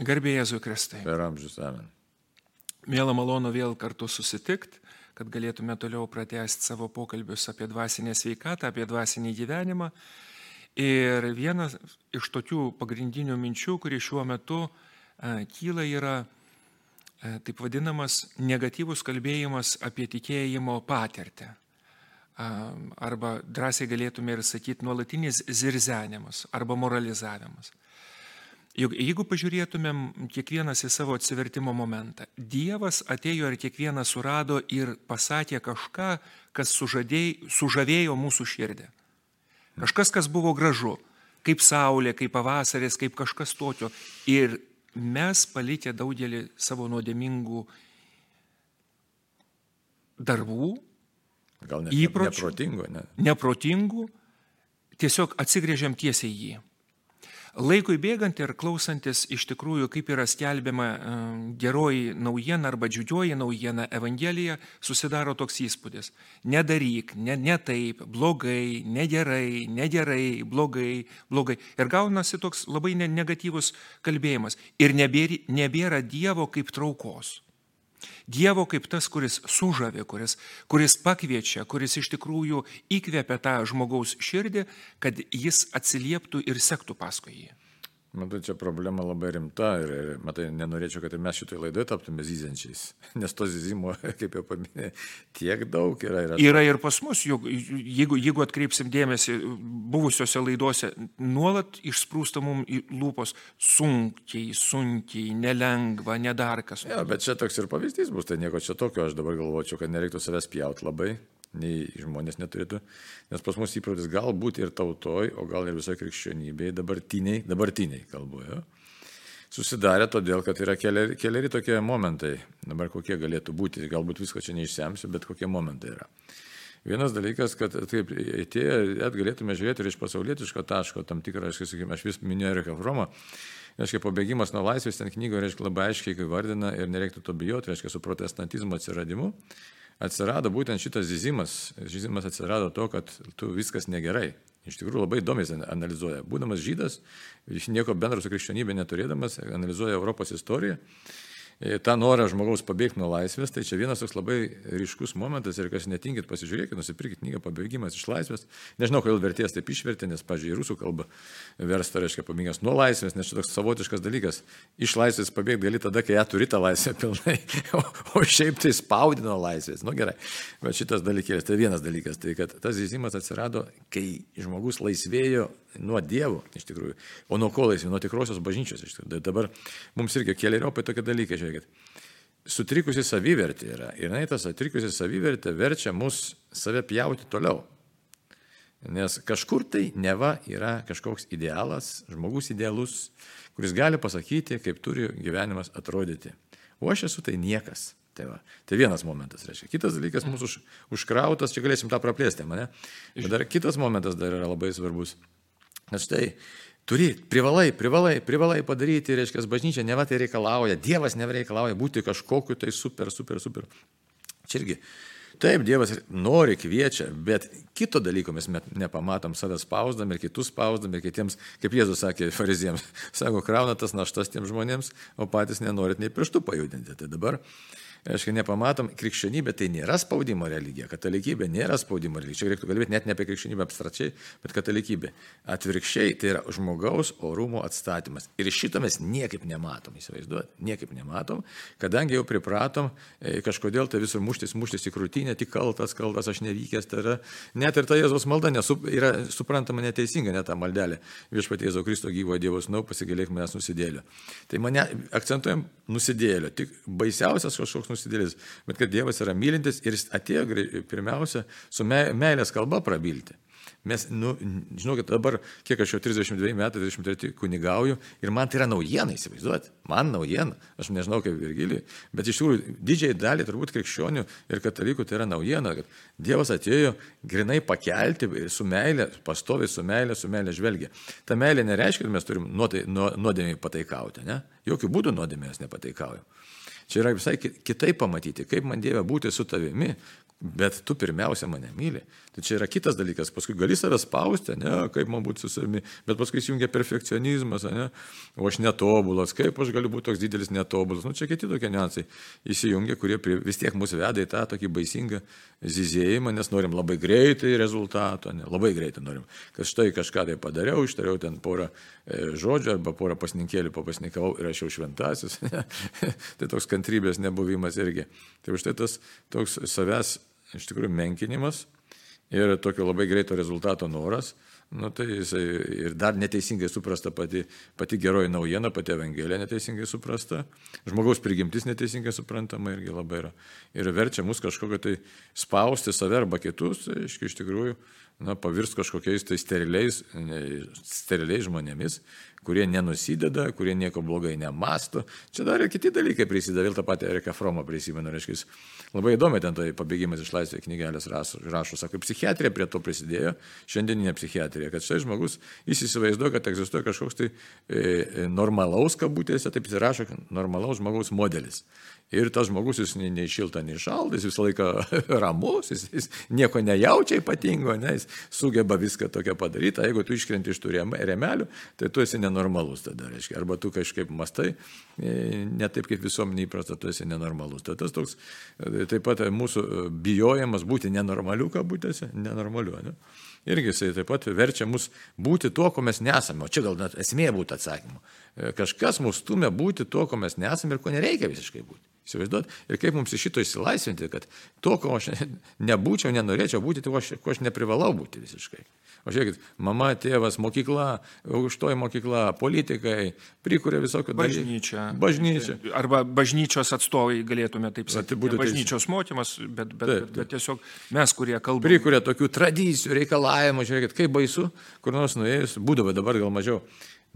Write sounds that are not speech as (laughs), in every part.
Garbė Jėzui Kristai. Per amžius amen. Mėla malonu vėl kartu susitikti, kad galėtume toliau pratesti savo pokalbius apie dvasinę sveikatą, apie dvasinį gyvenimą. Ir vienas iš tokių pagrindinių minčių, kuri šiuo metu a, kyla, yra a, taip vadinamas negatyvus kalbėjimas apie tikėjimo patirtį. Arba drąsiai galėtume ir sakyti nuolatinis zirzenimas arba moralizavimas. Juk jeigu pažiūrėtumėm kiekvienas į savo atsivertimo momentą, Dievas atėjo ir kiekvieną surado ir pasakė kažką, kas sužadėjo, sužavėjo mūsų širdį. Kažkas, kas buvo gražu, kaip saulė, kaip pavasaris, kaip kažkas tokio. Ir mes palikę daugelį savo nuodėmingų darbų, Gal net Įpročių. neprotingo, ne? neprotingų, tiesiog atsigrėžiam tiesiai į jį. Laikui bėgant ir klausantis iš tikrųjų, kaip yra skelbiama e, geroji naujiena arba džiugioji naujiena Evangelija, susidaro toks įspūdis. Nedaryk, ne, ne taip, blogai, negerai, negerai, blogai, blogai. Ir gaunasi toks labai ne- negatyvus kalbėjimas. Ir nebėra, nebėra Dievo kaip traukos. Dievo kaip tas, kuris sužavė, kuris, kuris pakviečia, kuris iš tikrųjų įkvepia tą žmogaus širdį, kad jis atsilieptų ir sektų paskui jį. Matai, čia problema labai rimta ir, ir matai, nenorėčiau, kad ir mes šitoje laidoje taptume zyziančiais. (laughs) Nes to zyzimo, (laughs) kaip jau paminėjai, tiek daug yra. yra. Yra ir pas mus, juk jeigu, jeigu atkreipsim dėmesį, buvusiose laidose nuolat išsprūsta mums į lūpos sunkiai, sunkiai, nelengva, nedarkas. Jo, bet čia toks ir pavyzdys bus, tai nieko čia tokio, aš dabar galvočiau, kad nereiktų savęs pjauti labai, nei žmonės neturėtų, nes pas mus įprotis galbūt ir tautoj, o gal ir visoje krikščionybėje, dabartiniai, dabartiniai kalboje, susidarė todėl, kad yra keliari, keliari tokie momentai, dabar kokie galėtų būti, galbūt visko čia neišsemsiu, bet kokie momentai yra. Vienas dalykas, kad taip atėję, net galėtume žiūrėti ir iš pasaulietiško taško, tam tikrą, aš, sakykime, aš vis minėjau Eriką Fromą, reiškia, pabėgimas nuo laisvės ten knygoje, reiškia, labai aiškiai įvardina ir nereiktų to bijoti, reiškia, su protestantizmo atsiradimu atsirado būtent šitas zyzimas. Zyzimas atsirado to, kad tu viskas negerai. Iš tikrųjų labai įdomiai analizuoja. Būdamas žydas, nieko bendro su krikščionybė neturėdamas, analizuoja Europos istoriją tą norą žmogaus pabėgti nuo laisvės, tai čia vienas toks labai ryškus momentas ir kas netinkit, pasižiūrėkit, nusipirkit knygą Pabėgimas iš laisvės. Nežinau, kodėl vertės taip išvertė, nes, pažiūrėjau, rusų kalba versta, reiškia, pabėgimas nuo laisvės, nes čia toks savotiškas dalykas. Iš laisvės pabėgti gali tada, kai ją turi tą laisvę pilnai, (laughs) o, o šiaip tai spaudino laisvės. Nu gerai, bet šitas dalykėlis, tai vienas dalykas, tai kad tas zyzimas atsirado, kai žmogus laisvėjo nuo Dievo, iš tikrųjų. O nuo ko laisvė? Nuo tikrosios bažnyčios. Dabar mums irgi keliariopai tokie dalykai, žiūrėkit. Sutrikusi savivertė yra. Ir jinai tas sutrikusi savivertė verčia mus save pjauti toliau. Nes kažkur tai neva yra kažkoks idealas, žmogus idealus, kuris gali pasakyti, kaip turi gyvenimas atrodyti. O aš esu tai niekas. Tai, va. tai vienas momentas, reiškia. Kitas dalykas mūsų už, užkrautas, čia galėsim tą praplėsti, mane. Bet dar kitas momentas dar yra labai svarbus. Nes štai turi, privalai, privalai, privalai padaryti, reiškia, bažnyčia neva tai reikalauja, Dievas nereikalauja būti kažkokiu tai super, super, super. Čia irgi. Taip, Dievas nori, kviečia, bet kito dalyko mes nepamatom save spausdami ir kitus spausdami ir kitiems, kaip Jėzus sakė fariziems, (laughs) sako, krauna tas naštas tiems žmonėms, o patys nenorit nei pirštų pajudinti. Tai dabar Aiškiai, nepamatom, krikščionybė tai nėra spaudimo religija, katalikybė nėra spaudimo religija. Čia reiktų kalbėti net ne apie krikščionybę abstrakčiai, bet katalikybė. Atvirkščiai tai yra žmogaus orumo atstatymas. Ir šito mes niekaip nematom, įsivaizduot, niekaip nematom, kadangi jau pripratom e, kažkodėl tai visur muštis, muštis į krūtinę, tik kaltas, kaltas, aš nevykęs. Tai yra, net ir ta Jėzos malda nesu, yra suprantama neteisinga, net ta maldelė. Viešpatie Jėzaus Kristo gyvo Dievo snau, pasigailėk manęs nusidėlio. Tai mane akcentuojam nusidėlio. Tik baisiausias kažkoks nusidėlis, bet kad Dievas yra mylintis ir jis atėjo pirmiausia su me- meilės kalba prabilti. Mes, nu, žinokit, dabar, kiek aš jau 32 metai, 33 kunigauju ir man tai yra naujiena, įsivaizduoti. Man naujiena, aš nežinau kaip Virgilijai, bet iš tikrųjų didžiai dalį turbūt krikščionių ir katalikų tai yra naujiena, kad Dievas atėjo grinai pakelti su meilė, pastoviai su meilė, su meilė žvelgia. Ta meilė nereiškia, kad mes turim nuodėmiai pataikauti, ne? Jokių būdų nuodėmės nepataikaujam. Čia yra visai kitaip pamatyti, kaip man Dieve būti su tavimi, bet tu pirmiausia mane myli. Tai čia yra kitas dalykas, paskui gali save spausti, ne, kaip man būti su savimi, bet paskui įsijungia perfekcionizmas, ne, o aš netobulas, kaip aš galiu būti toks didelis netobulas. Nu, čia kiti tokie niuansai įsijungia, kurie prie, vis tiek mus veda į tą tokį baisingą zizėjimą, nes norim labai greitai rezultato, ne, labai greitai norim. Kad štai kažką tai padariau, ištariau ten porą e, žodžių arba porą pasninkėlių papasnikavau ir aš jau šventasis. (laughs) tai toks kantrybės nebuvimas irgi. Tai už tai tas toks savęs iš tikrųjų menkinimas ir tokio labai greito rezultato noras, nu, tai jisai ir dar neteisingai suprasta pati, pati geroji naujiena, pati evangelija neteisingai suprasta, žmogaus prigimtis neteisingai suprantama irgi labai yra. Ir verčia mus kažkokio tai spausti save arba kitus, tai iš tikrųjų, na, pavirs kažkokiais tai steriliais, steriliais žmonėmis, kurie nenusideda, kurie nieko blogai nemasto. Čia dar ir kiti dalykai prisideda, vėl tą patį Eriką Fromą prisimenu, reiškia, labai įdomi ten tai pabėgimas iš laisvės knygelės rašo, sako, psichiatrija prie to prisidėjo, šiandieninė psichiatrija, kad štai žmogus jis įsivaizduoja, kad egzistuoja kažkoks tai e, normalaus kabutėse, taip jis rašo, normalaus žmogaus modelis. Ir tas žmogus jis nei, šilta, nei šalta, jis visą laiką (laughs) ramus, jis, jis nieko nejaučia ypatingo, ne, jis sugeba viską tokią padaryti, jeigu tu iškrenti iš tų remelių, tai tu esi nenormalus tada, reiškia, arba tu kažkaip mastai, e, ne taip kaip visuomenė įprasta, tu esi nenormalus. Tai tas toks, e, taip pat mūsų bijojimas būti nenormaliu, kabutėse, nenormaliu. Ne? irgi jisai taip pat verčia mus būti tuo, ko mes nesame. O čia gal net esmė būtų atsakymo. E, kažkas mus stumia būti tuo, ko mes nesame ir ko nereikia visiškai būti. Įsivaizduot? Ir kaip mums iš šito įsilaisvinti, kad to, ko aš (laughs) nebūčiau, nenorėčiau būti, to, ko aš neprivalau būti visiškai. O žiūrėkit, mama, tėvas, mokykla, aukštoji mokykla, politikai, prikuria visokių dalykų. Bažnyčia. Bažnyčia. Arba bažnyčios atstovai galėtume taip sakyti. Tai būtų bažnyčios teis... mokymas, bet, bet, taip, taip. bet tiesiog mes, kurie kalbame. Prikuria tokių tradicijų, reikalavimų, žiūrėkit, kaip baisu, kur nors nuėjus, būdavo dabar gal mažiau.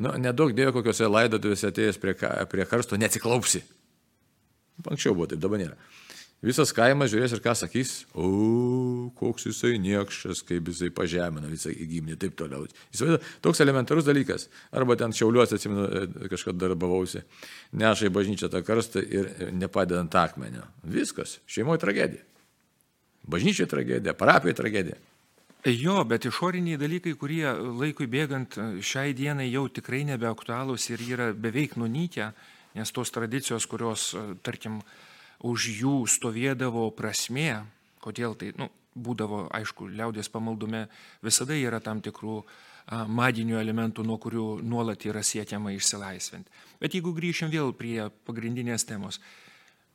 Nu, nedaug dėjo kokiuose laidotuvėse atėjęs prie, prie karsto, neatsiklaupsi. Anksčiau buvo taip, dabar nėra. Visas kaimas žiūrės ir ką sakys, o, koks jisai niekšas, kaip jisai pažemina visą įgimnį ir taip toliau. Jis toks elementarus dalykas. Arba ten šiauliuosi, atsimenu, e, kažkada darbavausi, neša į bažnyčią tą karstą ir nepadedant akmenio. Viskas, šeimoje tragedija. Bažnyčioje tragedija, parapijoje tragedija. Jo, bet išoriniai dalykai, kurie laikui bėgant šiai dienai jau tikrai nebeaktualūs ir yra beveik nunykę, nes tos tradicijos, kurios, tarkim, už jų stovėdavo prasmė, kodėl tai, nu, būdavo, aišku, liaudės pamaldume visada yra tam tikrų a, madinių elementų, nuo kurių nuolat yra siekiama išsilaisvinti. Bet jeigu grįšim vėl prie pagrindinės temos,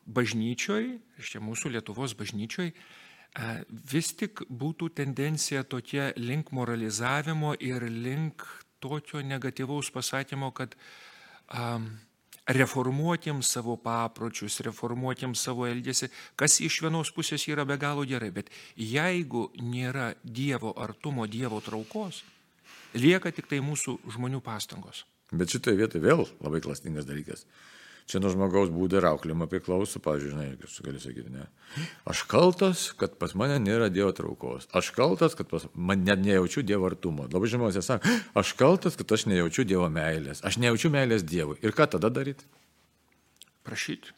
bažnyčioj, iš čia mūsų Lietuvos bažnyčioj, a, vis tik būtų tendencija tokia link moralizavimo ir link tokio negatyvaus pasakymo, kad a, reformuotim savo papročius, reformuotim savo elgesį, kas iš vienos pusės yra be galo gerai, bet jeigu nėra Dievo artumo, Dievo traukos, lieka tik tai mūsų žmonių pastangos. Bet šitoje vietoje vėl labai klastingas dalykas. Čia nuo žmogaus būdo ir auklimo priklauso, pavyzdžiui, žinai, gali sakyti, ne. Aš kaltas, kad pas mane nėra Dievo traukos. Aš kaltas, kad pas man net nejaučiu Dievo artumo. Labai žmonės sako, aš kaltas, kad aš nejaučiu Dievo meilės. Aš nejaučiu meilės Dievui. Ir ką tada daryti? Prašyti.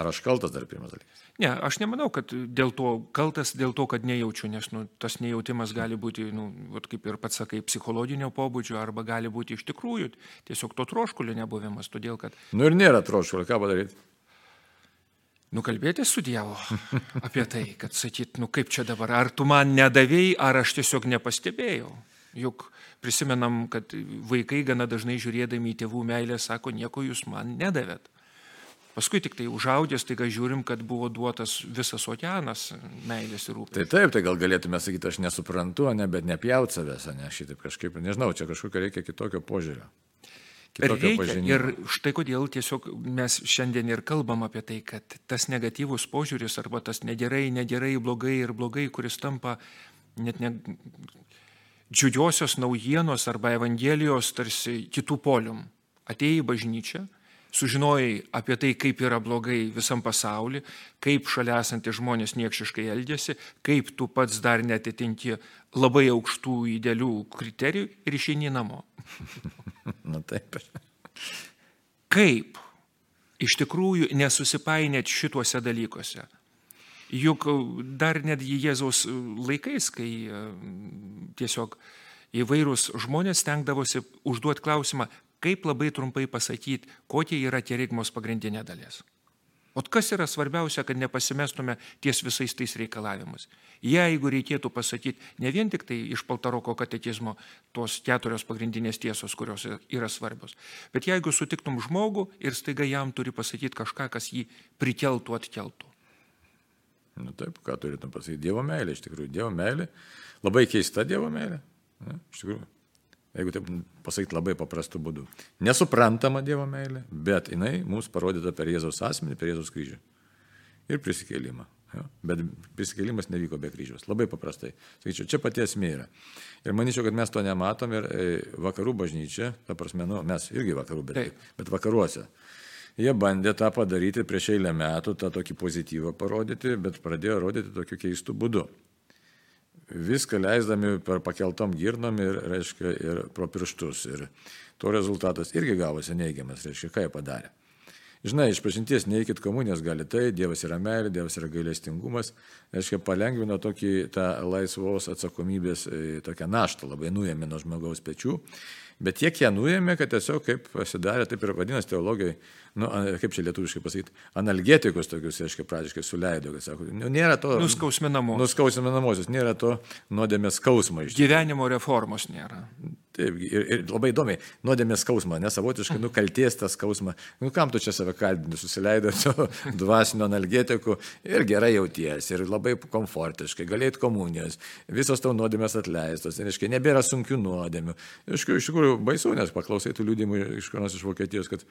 Ar aš kaltas dar pirmas dalykas? Ne, aš nemanau, kad dėl to kaltas, dėl to, kad nejaučiu, nes nu, tas nejautimas gali būti, nu, vat, kaip ir pats sakai, psichologinio pobūdžio, arba gali būti iš tikrųjų tiesiog to troškulio nebuvimas, todėl kad... Nu ir nėra troškulio, ką padaryti? Nukalbėti su Dievu (laughs) apie tai, kad sakyt, nu kaip čia dabar, ar tu man nedavėjai, ar aš tiesiog nepastebėjau. Juk prisimenam, kad vaikai gana dažnai žiūrėdami į tėvų meilę sako, nieko jūs man nedavėt. Paskui tik tai užaudęs, tai ką žiūrim, kad buvo duotas visas okeanas meilės ir rūpės. Tai taip, tai gal galėtume sakyti, aš nesuprantu, ne, bet nepjaut savęs, ne, šitaip kažkaip, nežinau, čia kažkokio reikia kitokio požiūrio. Reikia. Ir štai kodėl tiesiog mes šiandien ir kalbam apie tai, kad tas negatyvus požiūris arba tas negerai, negerai, blogai ir blogai, kuris tampa net ne džiugiosios naujienos arba evangelijos tarsi kitų polium. Atėjai į bažnyčią, sužinojai apie tai, kaip yra blogai visam pasauliu, kaip šalia esantys žmonės niekšiškai elgesi, kaip tu pats dar netitinki labai aukštų idealių kriterijų ir išeini namo. (laughs) Na taip. Kaip? iš tikrųjų nesusipainėt šituose dalykuose. Juk dar netgi Jėzaus laikais, kai e, tiesiog įvairūs žmonės stengdavosi užduoti klausimą, kaip labai trumpai pasakyti, kokie yra tie reikmos pagrindinė dalis. O kas yra svarbiausia, kad nepasimestume ties visais tais reikalavimus. Jeigu reikėtų pasakyti ne vien tik tai iš Paltaroko katekizmo tos keturios pagrindinės tiesos, kurios yra svarbios, bet jeigu sutiktum žmogų ir staiga jam turi pasakyti kažką, kas jį prikeltų, atkeltų. Na taip, ką turėtum pasakyti? Dievo meilė, iš tikrųjų, Dievo meilė. Labai keista Dievo meilė. Na, iš tikrųjų. Jeigu taip pasakyti labai paprastu būdu. Nesuprantama Dievo meilė, bet jinai mums parodyta per Jėzaus asmenį, per Jėzaus kryžių. Ir prisikėlimą. Jo? Bet prisikėlimas nevyko be kryžiaus. Labai paprastai. Sakyčiau, čia pati esmė yra. Ir manyčiau, kad mes to nematom ir e, vakarų bažnyčia, ta prasme, nu, mes irgi vakarų, bet, Taip. bet vakaruose. Jie bandė tą padaryti prieš eilę metų, tą tokį pozityvą parodyti, bet pradėjo rodyti tokiu keistu būdu viską leisdami per pakeltom girnom ir, reiškia, ir pro pirštus. Ir to rezultatas irgi gavosi neigiamas, reiškia, ką jie padarė. Žinai, iš pažinties neikit komunijos gali tai, Dievas yra meilė, Dievas yra gailestingumas, reiškia, palengvino tokį tą laisvos atsakomybės e, tokią naštą, labai nuėmė nuo žmogaus pečių, bet tiek ją nuėmė, kad tiesiog kaip pasidarė, taip ir vadinasi teologijai, nu, kaip čia lietuviškai pasakyti, analgetikus tokius, aiškiai, pradžiškai suleido, kad sako, nu, nėra to. Nuskausminamosios. Nuskausminamosios, nėra to nuodėmės skausmo iš. Gyvenimo reformos nėra. Taip, ir, ir labai įdomiai, nuodėmės skausmą, nesavotiškai nukalties tą skausmą. Nu, kam tu čia save kalbini, susileidai su (laughs) dvasiniu analgetiku ir gerai jauties, ir labai komfortiškai, galėjai komunijos, visos tau nuodėmės atleistos, ir, aiškiai, nebėra sunkių nuodėmių. Iš tikrųjų, baisu, nes paklausai tų liūdimų iš kurios iš Vokietijos, kad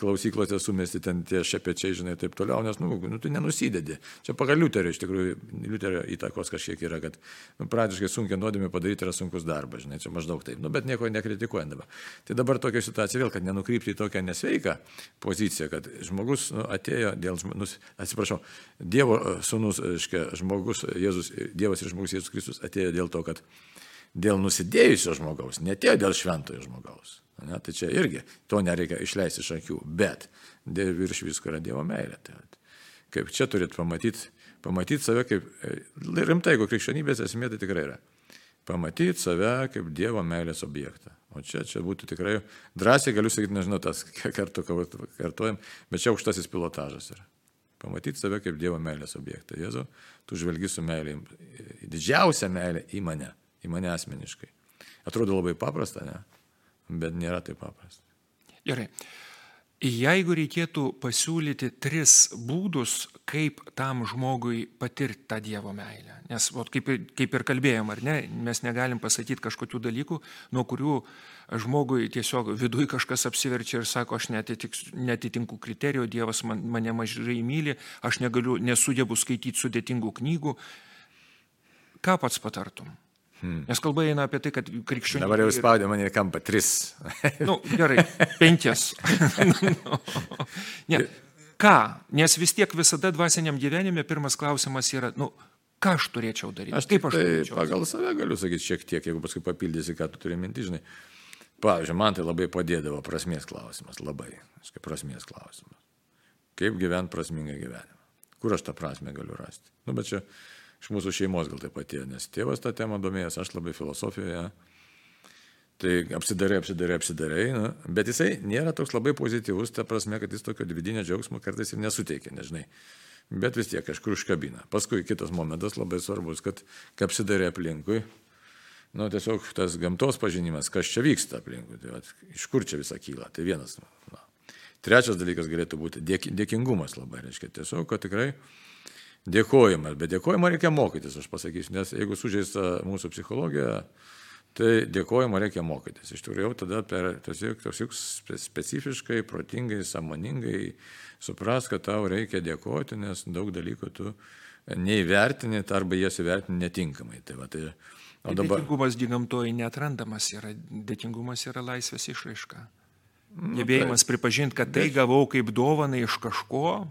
klausyklose sumesti ten tie šepečiai, žinai, taip toliau, nes, nu, nu tu nenusidedi. Čia pagal Liuterio, iš tikrųjų, Liuterio įtakos kažkiek yra, kad nu, praktiškai sunkia nuodėmė padaryti yra sunkus darbas, žinai, čia maždaug taip, nu, bet nieko nekritikuojant dabar. Tai dabar tokia situacija vėl, kad nenukrypti į tokią nesveiką poziciją, kad žmogus nu, atėjo dėl, nu, atsiprašau, Dievo e, sunus, aiškia, žmogus, Jėzus, Dievas ir žmogus Jėzus Kristus atėjo dėl to, kad dėl nusidėjusio žmogaus, netėjo dėl šventojo žmogaus. Ne, tai čia irgi to nereikia išleisti iš akių, bet virš visko yra Dievo meilė. Tai, kaip čia turit pamatyti, pamatyti save kaip, e, rimtai, jeigu krikščionybės esmė tai tikrai yra. Pamatyti save kaip Dievo meilės objektą. O čia, čia būtų tikrai, drąsiai galiu sakyti, nežinau, tas kartu kartuojam, bet čia aukštasis pilotažas yra. Pamatyti save kaip Dievo meilės objektą. Jėzau, tu žvelgi su meilė, didžiausia meilė į mane, į mane asmeniškai. Atrodo labai paprasta, ne? bet nėra taip paprasta. Gerai. Jeigu reikėtų pasiūlyti tris būdus, kaip tam žmogui patirti tą Dievo meilę, nes ot, kaip, ir, kaip ir kalbėjom, ar ne, mes negalim pasakyti kažkokių dalykų, nuo kurių žmogui tiesiog viduje kažkas apsiverčia ir sako, aš netitinku kriterijų, Dievas man, mane mažai myli, aš negaliu, nesugebu skaityti sudėtingų knygų. Ką pats patartum? Hmm. Nes kalba eina apie tai, kad krikščionybė. Dabar jau spaudė mane į kampą tris. Na, nu, gerai, penkias. (laughs) ne, ką? Nes vis tiek visada dvasiniam gyvenime pirmas klausimas yra, nu, ką aš turėčiau daryti? Aš kaip aš tai turėčiau? Pagal save galiu sakyti šiek tiek, jeigu paskui papildysi, ką tu turi minti, žinai. Pavyzdžiui, man tai labai padėdavo prasmės klausimas, labai, kaip prasmės klausimas. Kaip gyventi prasmingą gyvenimą? Kur aš tą prasme galiu rasti? Nu, bet čia iš mūsų šeimos gal taip atėjo, nes tėvas tą temą domėjęs, aš labai filosofijoje. Tai apsidarai, apsidarai, apsidarai, na, bet jisai nėra toks labai pozityvus, ta prasme, kad jis tokio vidinio džiaugsmo kartais ir nesuteikia, nežinai. Bet vis tiek kažkur užkabina. Paskui kitas momentas labai svarbus, kad kai apsidarai aplinkui, nu, tiesiog tas gamtos pažinimas, kas čia vyksta aplinkui, tai vat, iš kur čia visa kyla, tai vienas. Na. Trečias dalykas galėtų būti dėk, dėkingumas labai, reiškia tiesiog, kad tikrai dėkojimas, bet dėkojimą reikia mokytis, aš pasakysiu, nes jeigu sužeista mūsų psichologija, tai dėkojimo reikia mokytis. Iš tikrųjų, jau tada per tiesiog, tiesiog specifiškai, protingai, samoningai supras, kad tau reikia dėkoti, nes daug dalykų tu neįvertini arba jas įvertini netinkamai. Tai va, tai, o dabar... Dėkingumas gygamtoji netrandamas yra, dėkingumas yra laisvės išraiška. Gebėjimas tai, pripažinti, kad tai gavau kaip dovana iš kažko,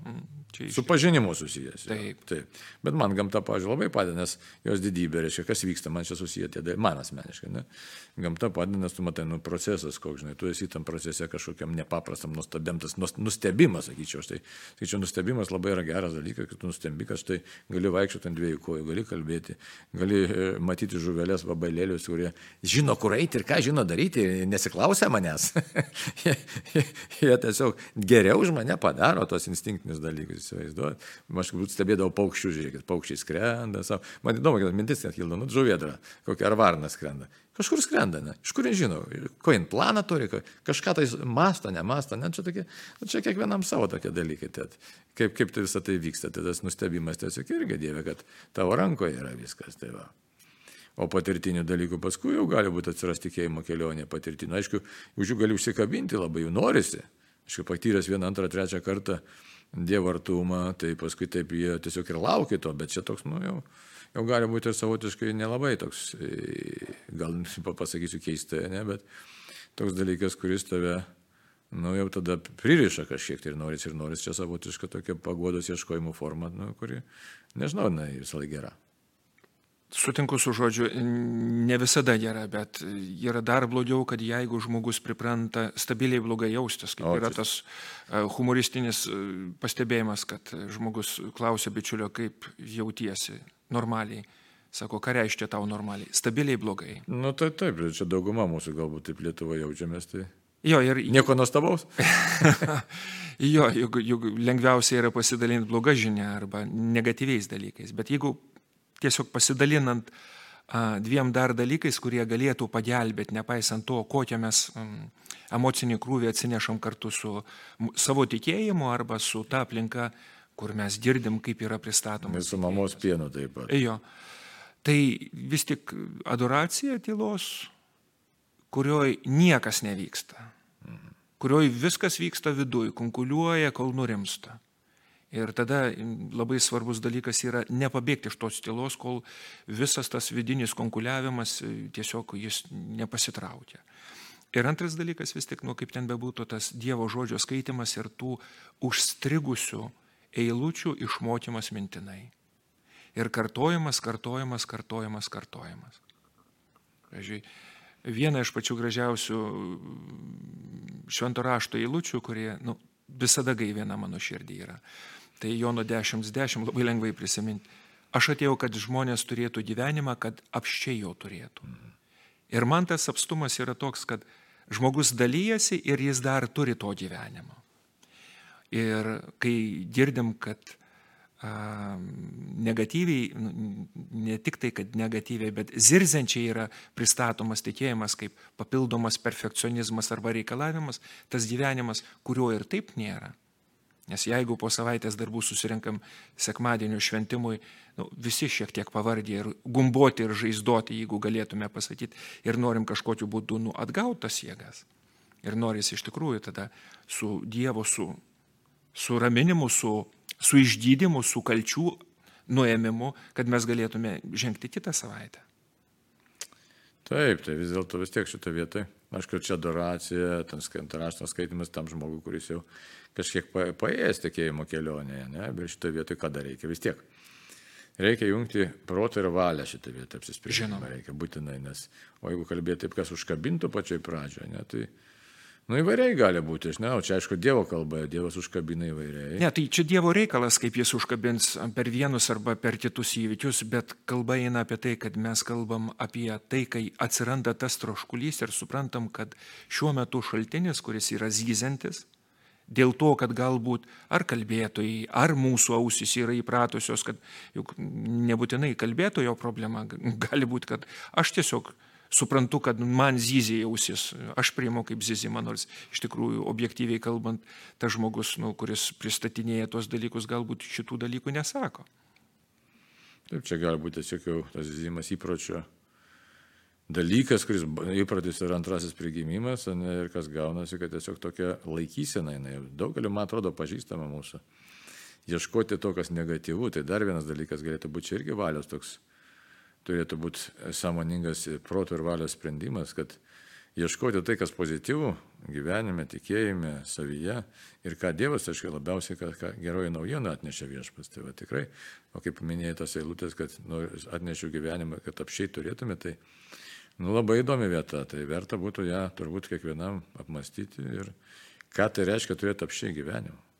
Čia. Su pažinimu susijęs. Taip. Taip. Bet man gamta, pažiūrėjau, labai padeda, nes jos didybė, reiškia, kas vyksta, man čia susiję tie dalykai, man asmeniškai. Ne? Gamta padeda, nes tu matai, nu, procesas, koks, žinai, tu esi tam procese kažkokiam nepaprastam, nuostabiam, tas nus- nustebimas, sakyčiau, štai. Sakyčiau, nustebimas labai yra geras dalykas, kad tu nustembi, kad štai gali vaikščioti ant dviejų kojų, gali kalbėti, gali e, matyti žuvelės, vabailėlius, kurie žino, kur eiti ir ką žino daryti, nesiklausia manęs. (laughs) jie, jie, jie tiesiog geriau už mane padaro tos instinktinius dalykus, įsivaizduojat. Aš galbūt stebėdavau paukščių, žiūrėkit, paukščiai skrenda, savo. Man įdomu, kad mintis net kildo, nu, žuvėdra, kokia ar varna skrenda. Kažkur skrenda, ne? Iš kur žino, ko jin planą turi, ko- kažką tai masto, nemasto, ne, čia, tokie, nu, čia kiekvienam savo tokie dalykai. Tad, kaip, kaip tai visą tai vyksta, tai tas nustebimas tiesiog irgi dievė, kad tavo rankoje yra viskas. Tai va. O patirtinių dalykų paskui jau gali būti atsiras tikėjimo kelionė patirtinių. Aišku, už jų gali užsikabinti, labai jų norisi. Aš patyręs vieną, antrą, trečią kartą Dievo artumą, tai paskui taip jie tiesiog ir laukia to, bet čia toks, nu jau, jau gali būti ir savotiškai nelabai toks, e, gal (laughs) pasakysiu keistai, ne, bet toks dalykas, kuris tave, nu jau tada pririša kažkiek tai ir noris, ir noris čia savotiška tokia pagodos ieškojimo forma, nu, kuri, nežinau, na, visą laiką gera. Sutinku su žodžiu, ne visada gera, bet yra dar blogiau, kad jeigu žmogus pripranta stabiliai blogai jaustis, kaip yra tas e, humoristinis e, pastebėjimas, kad žmogus klausia bičiulio, kaip jautiesi normaliai. Sako, ką reiškia tau normaliai? Stabiliai blogai. Nu tai taip, čia dauguma mūsų galbūt taip Lietuvoje jaučiamės, tai Jo, ir nieko nuostabaus. (laughs) Jo, juk, juk lengviausia yra pasidalinti blogą žinią arba negatyviais dalykais. Bet jeigu tiesiog pasidalinant dviem dar dalykais, kurie galėtų pagelbėti, nepaisant to, kokią mes emocinį krūvį atsinešam kartu su savo tikėjimu arba su ta aplinka, kur mes girdim, kaip yra Ir pristatomas. su mamos pienu taip pat. Jo. Tai vis tik adoracija tylos, kurioj niekas nevyksta, kurioj viskas vyksta viduj, konkuliuoja, kol nurimsta. Ir tada labai svarbus dalykas yra nepabėgti iš tos tylos, kol visas tas vidinis konkuliavimas e, tiesiog jis nepasitraukia. Ir antras dalykas vis tik, nu kaip ten bebūtų, tas Dievo žodžio skaitimas ir tų užstrigusių eilučių išmokymas mintinai. Ir kartojimas, kartojimas, kartojimas, kartojimas. Pavyzdžiui, viena iš pačių gražiausių švento rašto eilučių, kurie nu, visada gaivina mano širdį yra. Tai Jono 10.10 10, labai lengvai prisiminti. Aš atėjau, kad žmonės turėtų gyvenimą, kad apščiai jo turėtų. Ir man tas apstumas yra toks, kad žmogus dalyjasi ir jis dar turi to gyvenimo. Ir kai girdim, kad a, negatyviai, ne tik tai, kad negatyviai, bet zirzenčiai yra pristatomas tikėjimas kaip papildomas perfekcionizmas arba reikalavimas, tas gyvenimas, kurio ir taip nėra. Nes jeigu po savaitės darbų susirinkam sekmadienio šventimui, nu, visi šiek tiek pavardė ir gumboti ir žaizdoti, jeigu galėtume pasakyti, ir norim kažkokiu būdu nu, atgautas jėgas. Ir noris iš tikrųjų tada su Dievu, su, su raminimu, su, su išgydymu, su kalčių nuėmimu, kad mes galėtume žengti kitą savaitę. Taip, tai vis dėlto vis tiek šitą vietą. Aišku, čia adoracija, ten rašto skaitimas tam žmogui, kuris jau kažkiek pa- paėjęs tikėjimo kelionėje, ne? bet šitą vietą ką dar reikia vis tiek. Reikia jungti protą ir valią šitą vietą apsisprendimą. Žinoma. Reikia būtinai, nes, o jeigu kalbėti taip, kas užkabintų pačioj pradžioje, ne, tai, nu įvairiai gali būti, aš nežinau, čia aišku Dievo kalba, Dievas užkabina įvairiai. Ne, tai čia Dievo reikalas, kaip jis užkabins per vienus arba per kitus įvykius, bet kalba eina apie tai, kad mes kalbam apie tai, kai atsiranda tas troškulys ir suprantam, kad šiuo metu šaltinis, kuris yra zyzantis, dėl to, kad galbūt ar kalbėtojai, ar mūsų ausis yra įpratusios, kad juk nebūtinai kalbėtojo problema, gali būti, kad aš tiesiog suprantu, kad man zyzė ausis, aš priimu kaip zyzimą, nors iš tikrųjų objektyviai kalbant, tas žmogus, nu, kuris pristatinėja tos dalykus, galbūt šitų dalykų nesako. Taip, čia gali būti tiesiog jau tas zyzimas įpročio dalykas, kuris įprotis yra antrasis prigimimas, ne, ir kas gaunasi, kad tiesiog tokia laikysena, jinai daugeliu, man atrodo, pažįstama mūsų. Ieškoti to, kas negatyvu, tai dar vienas dalykas galėtų būti čia irgi valios toks, turėtų būti sąmoningas proto ir valios sprendimas, kad ieškoti tai, kas pozityvų gyvenime, tikėjime, savyje ir ką Dievas, aišku, labiausiai, ką, ką geroji naujiena atnešė viešpas. Tai va tikrai, o kaip minėjai tos eilutės, kad nu, atnešiu gyvenimą, kad apšiai turėtume, tai nu, labai įdomi vieta, tai verta būtų ją turbūt kiekvienam apmastyti ir ką tai reiškia turėti apšiai gyvenimą.